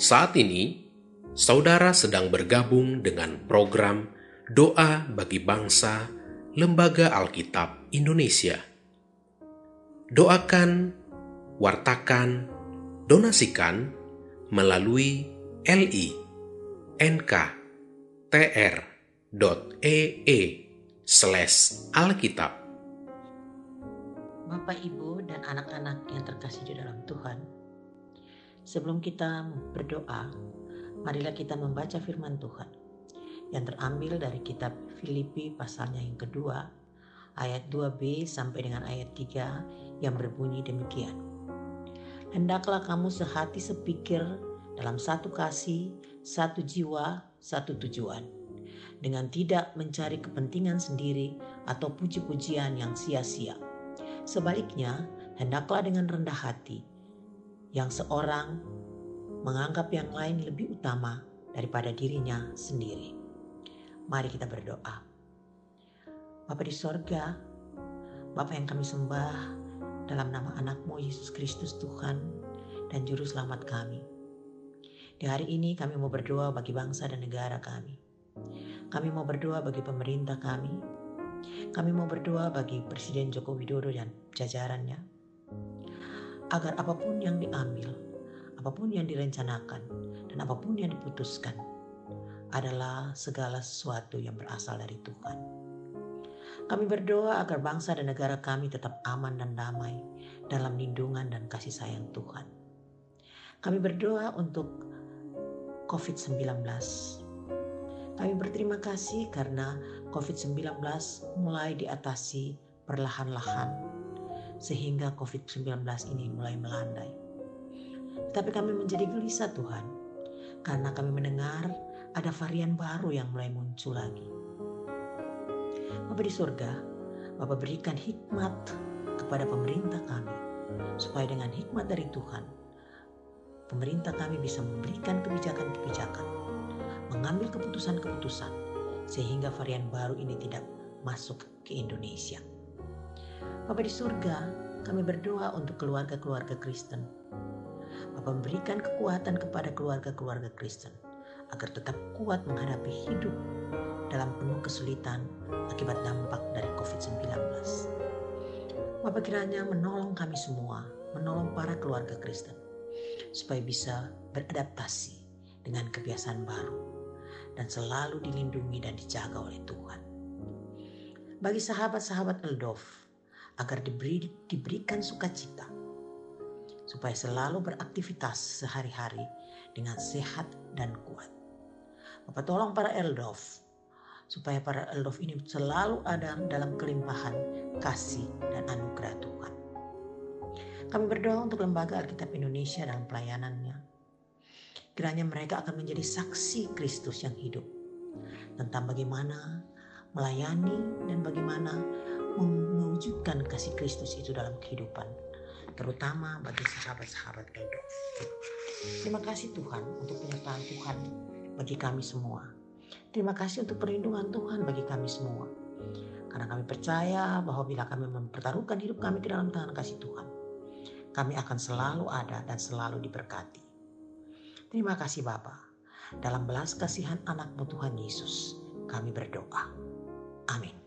Saat ini, saudara sedang bergabung dengan program Doa bagi Bangsa Lembaga Alkitab Indonesia. Doakan, wartakan, donasikan melalui li nk.tr.ee slash alkitab. Bapak, Ibu, dan anak-anak yang terkasih di dalam Tuhan, sebelum kita berdoa, marilah kita membaca firman Tuhan yang terambil dari kitab Filipi pasalnya yang kedua, ayat 2b sampai dengan ayat 3 yang berbunyi demikian. Hendaklah kamu sehati sepikir dalam satu kasih, satu jiwa, satu tujuan. Dengan tidak mencari kepentingan sendiri atau puji-pujian yang sia-sia Sebaliknya, hendaklah dengan rendah hati, yang seorang menganggap yang lain lebih utama daripada dirinya sendiri. Mari kita berdoa. Bapa di sorga, Bapa yang kami sembah dalam nama anakmu Yesus Kristus Tuhan dan Juru Selamat kami. Di hari ini kami mau berdoa bagi bangsa dan negara kami. Kami mau berdoa bagi pemerintah kami, kami mau berdoa bagi Presiden Joko Widodo dan jajarannya, agar apa pun yang diambil, apa pun yang direncanakan, dan apa pun yang diputuskan adalah segala sesuatu yang berasal dari Tuhan. Kami berdoa agar bangsa dan negara kami tetap aman dan damai dalam lindungan dan kasih sayang Tuhan. Kami berdoa untuk COVID-19 kami berterima kasih karena COVID-19 mulai diatasi perlahan-lahan sehingga COVID-19 ini mulai melandai. Tapi kami menjadi gelisah Tuhan karena kami mendengar ada varian baru yang mulai muncul lagi. Bapak di surga, Bapak berikan hikmat kepada pemerintah kami supaya dengan hikmat dari Tuhan pemerintah kami bisa memberikan kebijakan-kebijakan mengambil keputusan-keputusan sehingga varian baru ini tidak masuk ke Indonesia. Bapak di surga, kami berdoa untuk keluarga-keluarga Kristen. Bapak memberikan kekuatan kepada keluarga-keluarga Kristen agar tetap kuat menghadapi hidup dalam penuh kesulitan akibat dampak dari COVID-19. Bapak kiranya menolong kami semua, menolong para keluarga Kristen, supaya bisa beradaptasi dengan kebiasaan baru dan selalu dilindungi dan dijaga oleh Tuhan. Bagi sahabat-sahabat Eldov, agar diberi, diberikan sukacita, supaya selalu beraktivitas sehari-hari dengan sehat dan kuat. Bapak tolong para Eldov, supaya para Eldov ini selalu ada dalam kelimpahan kasih dan anugerah Tuhan. Kami berdoa untuk Lembaga Alkitab Indonesia dalam pelayanannya, Kiranya mereka akan menjadi saksi Kristus yang hidup tentang bagaimana melayani dan bagaimana mewujudkan kasih Kristus itu dalam kehidupan, terutama bagi sahabat-sahabat Edo. Terima kasih Tuhan untuk penyertaan Tuhan bagi kami semua. Terima kasih untuk perlindungan Tuhan bagi kami semua. Karena kami percaya bahwa bila kami mempertaruhkan hidup kami ke dalam tangan kasih Tuhan, kami akan selalu ada dan selalu diberkati. Terima kasih Bapa. Dalam belas kasihan anakmu Tuhan Yesus, kami berdoa. Amin.